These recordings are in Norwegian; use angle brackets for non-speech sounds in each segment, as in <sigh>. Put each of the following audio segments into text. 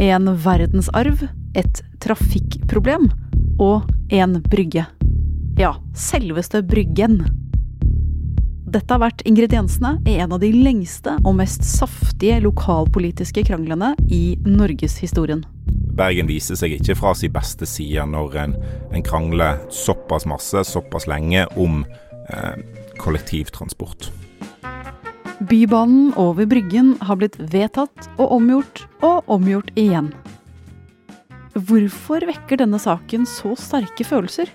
En verdensarv, et trafikkproblem og en brygge. Ja, selveste Bryggen. Dette har vært ingrediensene i en av de lengste og mest saftige lokalpolitiske kranglene i norgeshistorien. Bergen viser seg ikke fra sin beste side når en, en krangler såpass masse, såpass lenge, om eh, kollektivtransport. Bybanen over Bryggen har blitt vedtatt og omgjort og omgjort igjen. Hvorfor vekker denne saken så sterke følelser?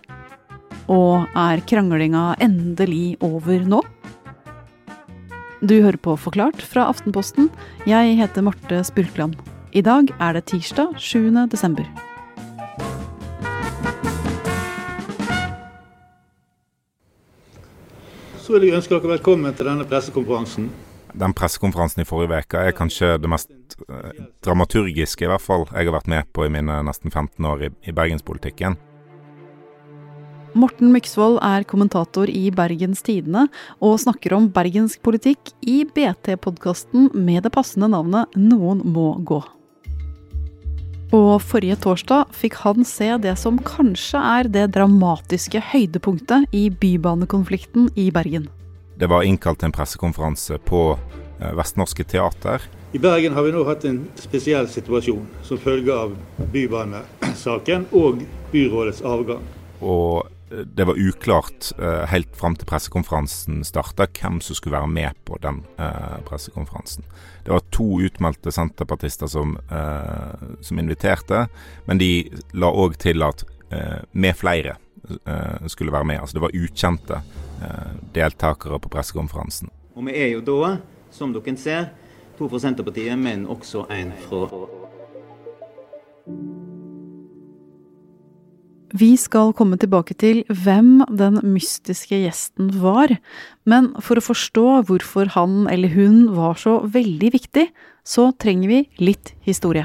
Og er kranglinga endelig over nå? Du hører på Forklart fra Aftenposten. Jeg heter Marte Spurkland. I dag er det tirsdag 7. desember. Så vil jeg ønske dere velkommen til denne pressekonferansen. Den pressekonferansen i forrige uke er kanskje det mest eh, dramaturgiske i hvert fall jeg har vært med på i mine nesten 15 år i, i bergenspolitikken. Morten Myksvold er kommentator i Bergens Tidende og snakker om bergensk politikk i BT-podkasten med det passende navnet Noen må gå. Og forrige torsdag fikk han se det som kanskje er det dramatiske høydepunktet i bybanekonflikten i Bergen. Det var innkalt til en pressekonferanse på eh, Vestnorske Teater. I Bergen har vi nå hatt en spesiell situasjon som følge av bybanesaken og byrådets avgang. Og det var uklart eh, helt fram til pressekonferansen starta hvem som skulle være med på den eh, pressekonferansen. Det var to utmeldte senterpartister som, eh, som inviterte, men de la òg til at med flere skulle være med. Altså det var ukjente deltakere på pressekonferansen. Og vi er jo da, som dere ser, to fra Senterpartiet, men også en fra Vi skal komme tilbake til hvem den mystiske gjesten var, men for å forstå hvorfor han eller hun var så veldig viktig, så trenger vi litt historie.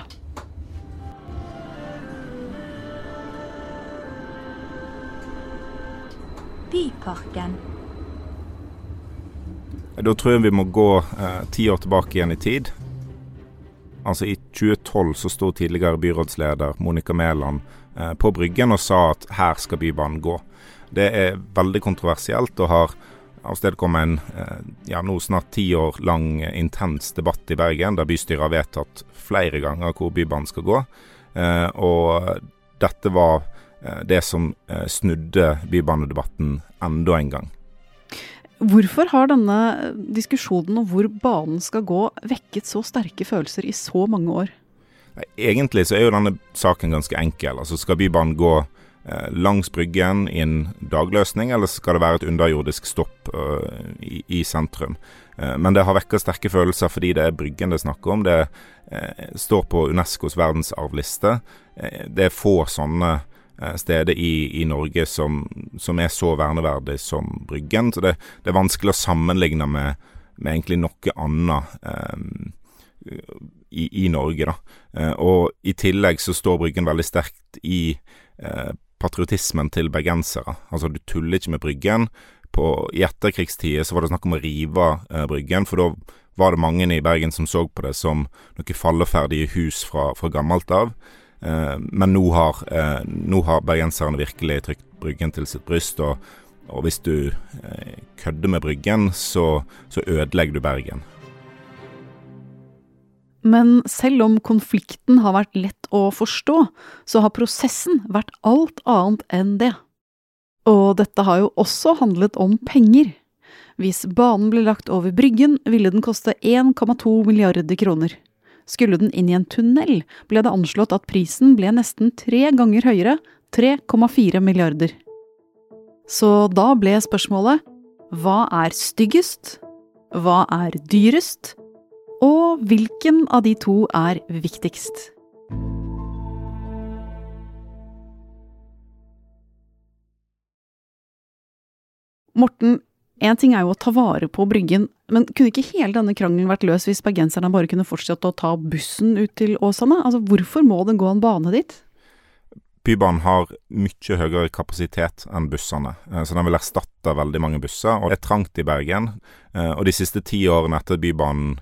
Byparken. Da tror jeg vi må gå eh, ti år tilbake igjen i tid. Altså I 2012 så sto tidligere byrådsleder Monica Mæland på Bryggen og sa at her skal Bybanen gå. Det er veldig kontroversielt og har avstedkommet en eh, ja, nå snart ti år lang intens debatt i Bergen, der bystyret har vedtatt flere ganger hvor Bybanen skal gå. Eh, og dette var eh, det som eh, snudde bybanedebatten enda en gang. Hvorfor har denne diskusjonen om hvor banen skal gå, vekket så sterke følelser i så mange år? Egentlig så er jo denne saken ganske enkel. Altså Skal Bybanen gå eh, langs Bryggen i en dagløsning, eller skal det være et underjordisk stopp uh, i, i, sentrum? Uh, men det har vekket sterke følelser fordi det er Bryggen det er snakk om. Det uh, står på Unescos verdensarvliste. det er få sånne Eh, stedet i, i Norge som, som, er så verneverdig som Bryggen. Så det, det er vanskelig å sammenligne med, med egentlig noe annet eh, i, i, Norge. da. Eh, og i tillegg så står Bryggen veldig sterkt i eh, patriotismen til bergensere. Altså du tuller ikke med Bryggen. På, I etterkrigstida så var det snakk om å rive eh, Bryggen, for da var det mange i Bergen som så på det som noen falleferdige hus fra, fra gammelt av. Eh, men nå har, eh, nå har bergenserne virkelig trykt Bryggen til sitt bryst. Og, og hvis du eh, kødder med Bryggen, så, så ødelegger du Bergen. Men selv om konflikten har vært lett å forstå, så har prosessen vært alt annet enn det. Og dette har jo også handlet om penger. Hvis banen ble lagt over Bryggen, ville den koste 1,2 milliarder kroner. Skulle den inn i en tunnel, ble det anslått at prisen ble nesten tre ganger høyere, 3,4 milliarder. Så da ble spørsmålet hva er styggest? Hva er dyrest? Og hvilken av de to er viktigst? Morten, Én ting er jo å ta vare på Bryggen, men kunne ikke hele denne krangelen vært løs hvis bergenserne bare kunne fortsatt å ta bussen ut til Åsane? Altså, hvorfor må det gå en bane dit? Bybanen har mye høyere kapasitet enn bussene, eh, så den vil erstatte veldig mange busser. og Det er trangt i Bergen. Eh, og de siste ti årene etter Bybanen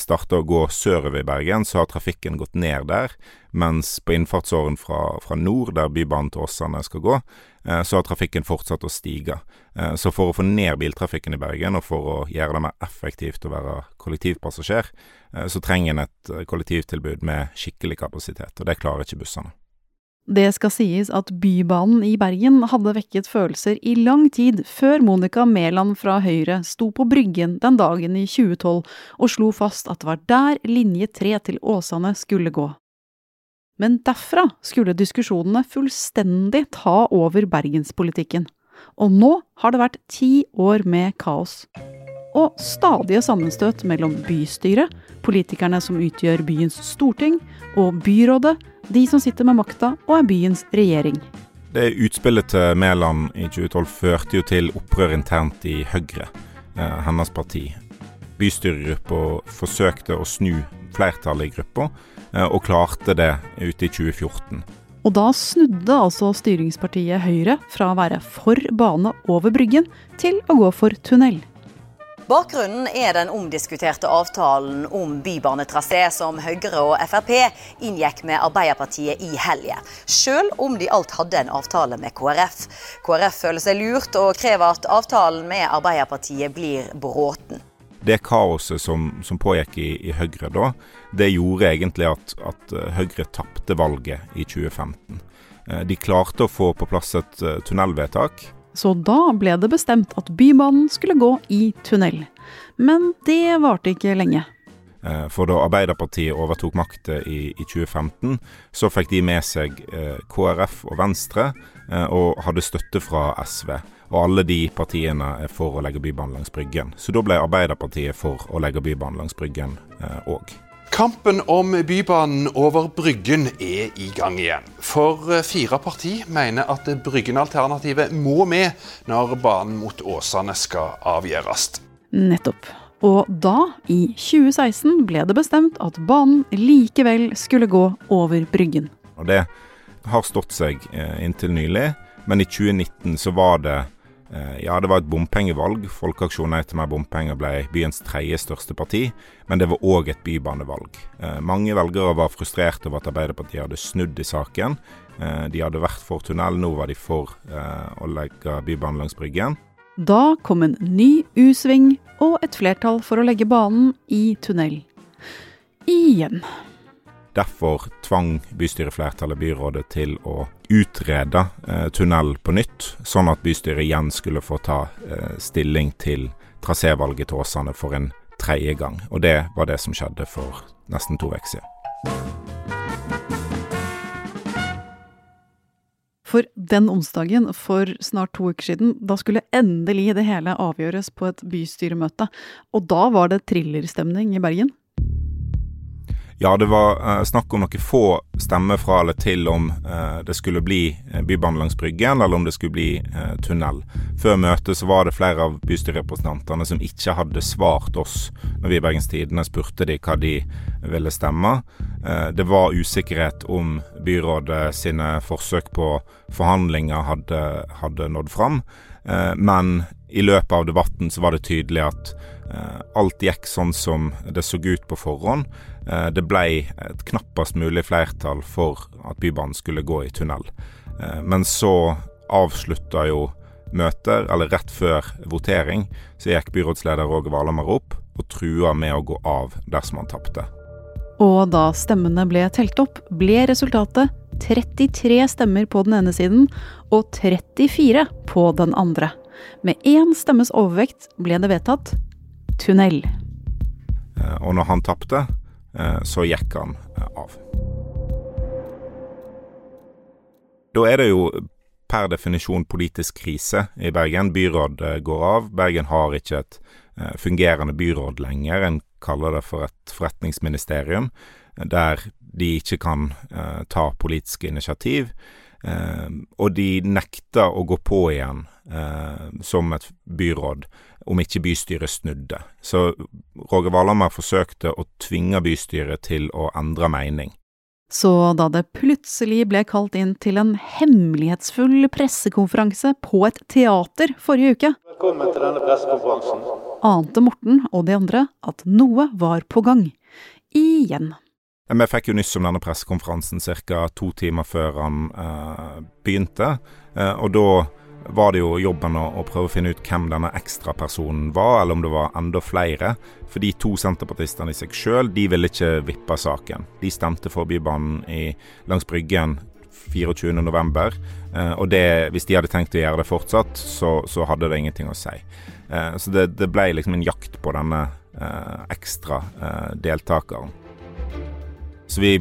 starter å gå sørover i Bergen, så har trafikken gått ned der. Mens på innfartsåren fra, fra nord, der Bybanen til Åsane skal gå, eh, så har trafikken fortsatt å stige. Eh, så for å få ned biltrafikken i Bergen, og for å gjøre det mer effektivt å være kollektivpassasjer, eh, så trenger en et eh, kollektivtilbud med skikkelig kapasitet, og det klarer ikke bussene. Det skal sies at Bybanen i Bergen hadde vekket følelser i lang tid før Monica Mæland fra Høyre sto på Bryggen den dagen i 2012 og slo fast at det var der linje 3 til Åsane skulle gå. Men derfra skulle diskusjonene fullstendig ta over bergenspolitikken. Og nå har det vært ti år med kaos. Og stadige sammenstøt mellom bystyret, politikerne som utgjør byens storting, og byrådet, de som sitter med makta og er byens regjering. Det utspillet til Mæland i 2012 førte jo til opprør internt i Høyre, eh, hennes parti. Bystyregruppa forsøkte å snu flertallet i gruppa, eh, og klarte det ute i 2014. Og da snudde altså styringspartiet Høyre fra å være for bane over Bryggen til å gå for tunnel. Bakgrunnen er den omdiskuterte avtalen om bybanetrasé som Høyre og Frp inngikk med Arbeiderpartiet i helga, selv om de alt hadde en avtale med KrF. KrF føler seg lurt og krever at avtalen med Arbeiderpartiet blir bråten. Det kaoset som, som pågikk i, i, Høyre da, det gjorde egentlig at, at eh, Høyre tapte valget i 2015. Eh, de klarte å få på plass et eh, tunnelvedtak så da ble det bestemt at Bybanen skulle gå i tunnel. Men det varte ikke lenge. Eh, for da Arbeiderpartiet overtok makta i, i, 2015, så fikk de med seg eh, KrF og Venstre, eh, og hadde støtte fra SV. Og alle de partiene er for å legge Bybanen langs Bryggen. Så da ble Arbeiderpartiet for å legge Bybanen langs Bryggen òg. Eh, Kampen om Bybanen over Bryggen er i gang igjen. For eh, fire parti mener at Bryggen-alternativet må med når banen mot Åsane skal avgjøres. Nettopp. Og da, i 2016, ble det bestemt at banen likevel skulle gå over Bryggen. Og det har stått seg eh, inntil nylig, men i 2019 så var det ja, det var et bompengevalg. Folkeaksjonen Nei til mer bompenger ble byens tredje største parti, men det var òg et bybanevalg. Eh, mange velgere var frustrerte over at Arbeiderpartiet hadde snudd i saken. Eh, de hadde vært for tunnel, nå var de for å legge Bybanen langs Bryggen. Da kom en ny U-sving og et flertall for å legge banen i tunnel. Igjen. Derfor tvang bystyreflertallet byrådet til å utrede eh, tunnel på nytt, sånn at bystyret igjen skulle få ta eh, stilling til trasévalget til Åsane for en tredje gang. Og det var det som skjedde for nesten to uker siden. For den onsdagen for snart to uker siden, da skulle endelig det hele avgjøres på et bystyremøte. Og da var det thrillerstemning i Bergen. Ja, det var eh, snakk om noen få stemmer fra eller til om eh, det skulle bli eh, bybane langs Bryggen, eller om det skulle bli tunnel. Før møtet så var det flere av bystyrerepresentantene som ikke hadde svart oss når vi i Bergens Tidende spurte de hva de ville stemme. Det var usikkerhet om byrådet sine forsøk på forhandlinger hadde, hadde nådd fram. Men i løpet av debatten så var det tydelig at alt gikk sånn som det så ut på forhånd. Eh, det ble et knappest mulig flertall for at Bybanen skulle gå i tunnel. Eh, men så avslutta jo møter, eller rett før votering, så gikk byrådsleder Roger Valhammer opp og trua med å gå av dersom han tapte. Og da stemmene ble telt opp, ble resultatet 33 stemmer på den ene siden og 34 på den andre. Med én stemmes overvekt ble det vedtatt tunnel. Eh, og når han tapte, Eh, så gikk han eh, av. Da er det jo per definisjon politisk krise i Bergen. Byråd eh, går av. Bergen har ikke et fungerende byråd lenger. En kaller det for et forretningsministerium, der de ikke kan ta politiske initiativ. og de nekter å gå på igjen som et byråd om ikke bystyret snudde. Så Roger Valhammer forsøkte å tvinge bystyret til å endre mening. Så da det plutselig ble kalt inn til en hemmelighetsfull pressekonferanse på et teater forrige uke Velkommen til denne pressekonferansen. ante Morten og de andre at noe var på gang. Igjen. Vi fikk jo nyss om denne pressekonferansen ca. to timer før han eh, begynte. Eh, og da var det jo jobben å, å, prøve å finne ut hvem denne ekstrapersonen var, eller om det var enda flere. For de to senterpartistene i seg sjøl, de ville ikke vippe saken. De stemte for Bybanen i, langs Bryggen 24.11. Eh, og det, hvis de hadde tenkt å gjøre det fortsatt, så, så hadde det ingenting å si. Eh, så det, det, ble liksom en jakt på denne eh, ekstra eh, deltakeren. Så vi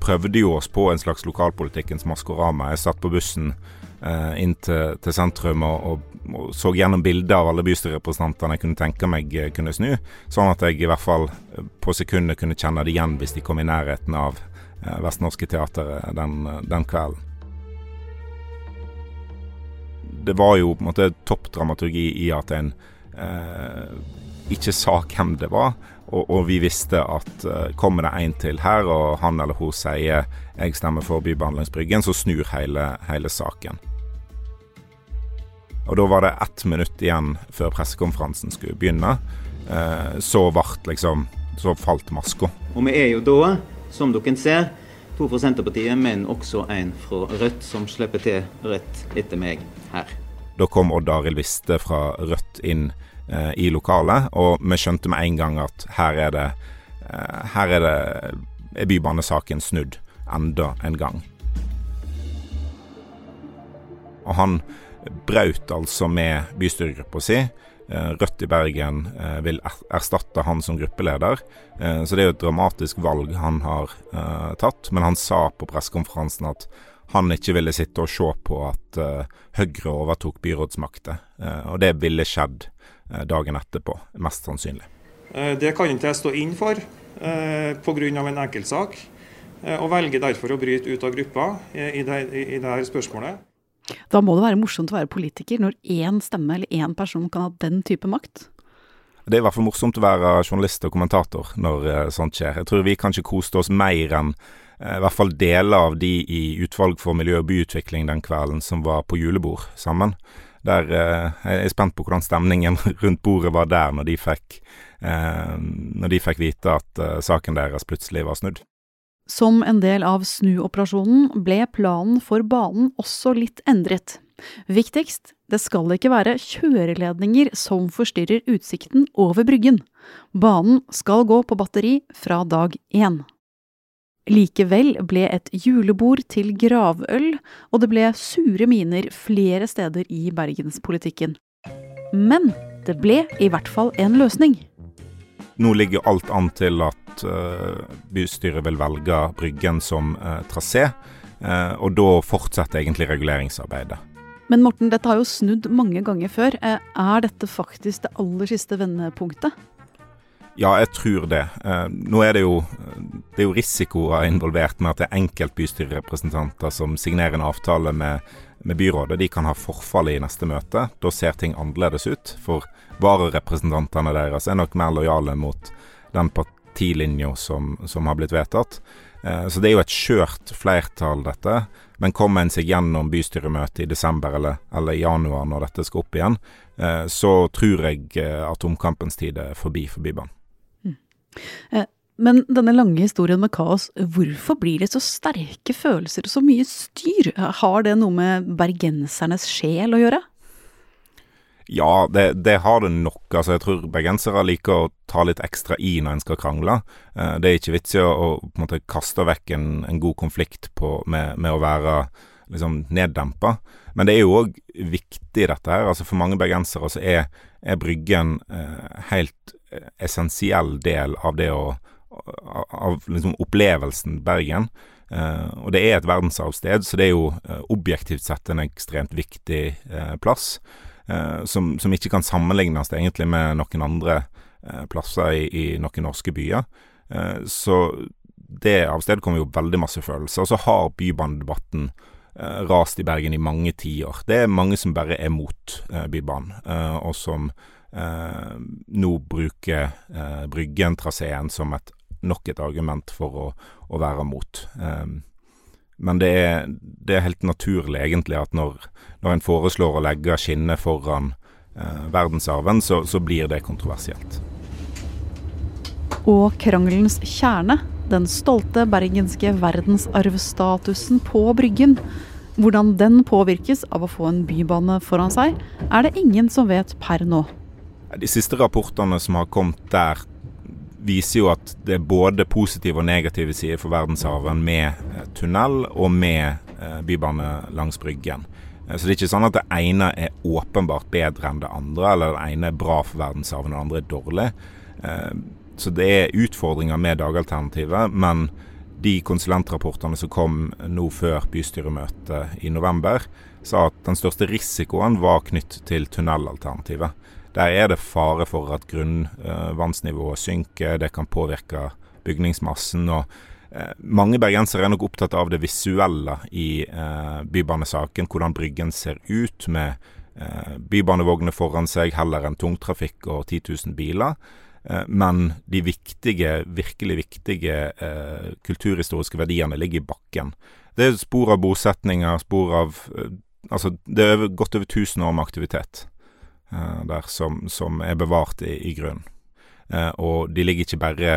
prøvde jo oss på en slags lokalpolitikkens Maskorama. Jeg satt på bussen inn til, til sentrum og, og, og, så gjennom bilder av alle bystyrerepresentantene jeg kunne tenke meg eh, kunne snu, sånn at jeg i hvert fall eh, på sekundet kunne kjenne det igjen hvis de kom i nærheten av eh, Vestnorske Teatret den, den, kvelden. Det var jo på en måte toppdramaturgi i at en eh, ikke sa hvem det var. Og, og, vi visste at uh, kommer det en til her, og han eller hun sier 'jeg stemmer for Bybehandlingsbryggen', så snur hele, hele saken. Og da var det ett minutt igjen før pressekonferansen skulle begynne. Eh, så vart liksom Så falt maska. Og vi er jo da, som dere ser, to fra Senterpartiet, men også en fra Rødt, som slipper til rett etter meg her. Da kom Odd Arild Viste fra Rødt inn eh, i lokalet, og vi skjønte med en gang at her er det eh, Her er det er bybanesaken snudd enda en gang. Og han braut altså med bystyregruppa si. Eh, Rødt i Bergen eh, vil erstatte han som gruppeleder. Eh, så det er jo et dramatisk valg han har tatt. Men han sa på pressekonferansen at han ikke ville sitte og se på at Høyre overtok byrådsmakta. Og det ville skjedd dagen etterpå, mest sannsynlig. Det kan ikke jeg stå inn for pga. en enkeltsak, og velger derfor å bryte ut av gruppa i dette spørsmålet. Da må det være morsomt å være politiker når én stemme eller én person kan ha den type makt? Det er i hvert fall morsomt å være journalist og kommentator når uh, sånt skjer. Jeg tror vi kanskje koste oss mer enn uh, i hvert fall deler av de i utvalg for miljø og byutvikling den kvelden som var på julebord sammen. Der uh, Jeg er spent på hvordan stemningen <laughs> rundt bordet var der når de fikk, når de fikk vite at saken deres plutselig var snudd. Som en del av snuoperasjonen ble planen for banen også litt endret. Viktigst, det skal ikke være kjøreledninger som forstyrrer utsikten over Bryggen. Banen skal gå på batteri fra dag én. Likevel ble et julebord til gravøl, og det ble sure miner flere steder i bergenspolitikken. Men det ble i hvert fall en løsning. Nå ligger alt an til at uh, bystyret vil velge Bryggen som uh, trasé, uh, og da fortsetter egentlig reguleringsarbeidet. Men Morten, dette har jo snudd mange ganger før. Er dette faktisk det aller siste vendepunktet? Ja, jeg tror det. Nå er det jo, det er jo risikoer involvert med at det er enkeltbystyrerepresentanter som signerer en avtale med, med byrådet. De kan ha forfall i neste møte. Da ser ting annerledes ut. For vararepresentantene deres er nok mer lojale mot den partilinja som, som har blitt vedtatt. Eh, så det er jo et skjørt flertall, dette. Men kommer en seg gjennom bystyremøtet i desember eller, eller januar når dette skal opp igjen, eh, så tror jeg eh, at omkampens tid er forbi for Bybanen. Mm. Men denne lange historien med kaos, hvorfor blir det så sterke følelser og så mye styr? Har det noe med bergensernes sjel å gjøre? Ja, det, det, har det nok. Altså, jeg tror bergensere liker å ta litt ekstra i når en skal krangle. Eh, det er ikke vits i å, å måte kaste vekk en, en god konflikt på, med, med, å være liksom neddempa. Men det er jo òg viktig, dette her. Altså For mange bergensere så er, er Bryggen eh, helt essensiell del av det å Av liksom opplevelsen Bergen. Eh, og det er et verdensarvsted, så det er jo eh, objektivt sett en ekstremt viktig eh, plass som, som, ikke kan sammenlignes egentlig med noen andre plasser i, i, noen norske byer. Så det avstedkommer jo veldig masse følelser. Og så har bybanedebatten eh, rast i Bergen i mange tiår. Det er mange som bare er mot eh, Bybanen, eh, og som nå bruker Bryggen-traseen som et nok et argument for å, å være mot. Um, men det er, det er, helt naturlig, egentlig, at når, når en foreslår å legge skinnet foran eh, verdensarven, så, så blir det kontroversielt. Og krangelens kjerne, den stolte bergenske verdensarvstatusen på Bryggen, hvordan den påvirkes av å få en bybane foran seg, er det ingen som vet per nå. De siste rapportene som har kommet der, viser jo at det er både positive og negative sider for verdensarven med eh, tunnel og med eh, bybane langs Bryggen. Eh, så det er ikke sånn at det ene er åpenbart bedre enn det andre, eller det ene er bra for verdensarven og det andre er dårlig. Så det er utfordringer med dagalternativet, men de konsulentrapportene som kom nå før bystyremøtet i november, sa at den største risikoen var knyttet til tunnelalternativet. Der er det fare for at grunnvannsnivået synker, det kan påvirke bygningsmassen. og eh, Mange bergensere er nok opptatt av det visuelle i eh, bybanesaken. Hvordan Bryggen ser ut med eh, bybanevogner foran seg heller enn tungtrafikk og 10 000 biler. Eh, men de viktige, virkelig viktige eh, kulturhistoriske verdiene ligger i bakken. Det er spor av bosetninger, spor av eh, Altså, det er godt over 1000 år med aktivitet. Eh, der som, som, er bevart i, i grunnen. Eh, og de ligger ikke bare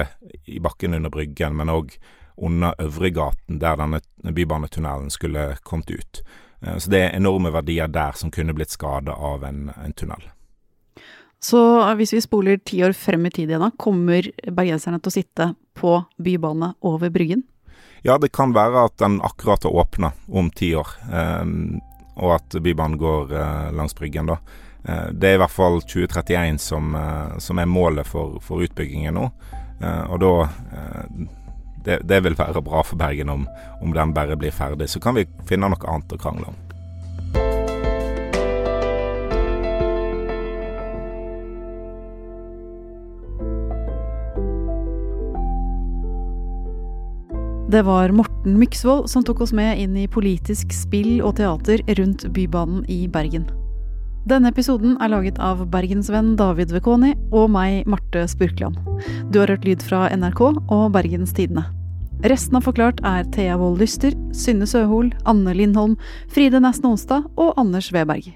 i bakken under Bryggen, men òg under Øvregaten, der denne bybanetunnelen skulle kommet ut. Eh, så det er enorme verdier der som kunne blitt skada av en, en, tunnel. Så hvis vi spoler ti år frem i tid igjen, da, kommer bergenserne til å sitte på bybane over Bryggen? Ja, det kan være at den akkurat har åpna om ti år, og at Bybanen går langs Bryggen da. Eh, det er i hvert fall 2031 som, eh, som er målet for, for, utbyggingen nå. Eh, og da det, det, vil være bra for Bergen om, om den bare blir ferdig. Så kan vi finne noe annet å krangle om. Det var Morten Myksvold som tok oss med inn i politisk spill og teater rundt Bybanen i Bergen. Denne episoden er laget av bergensvenn David Vekoni og meg, Marte Spurkland. Du har hørt lyd fra NRK og Bergens Tidende. Resten av Forklart er Thea Wold Lyster, Synne Søhol, Anne Lindholm, Fride Næss Nonstad og Anders Weberg.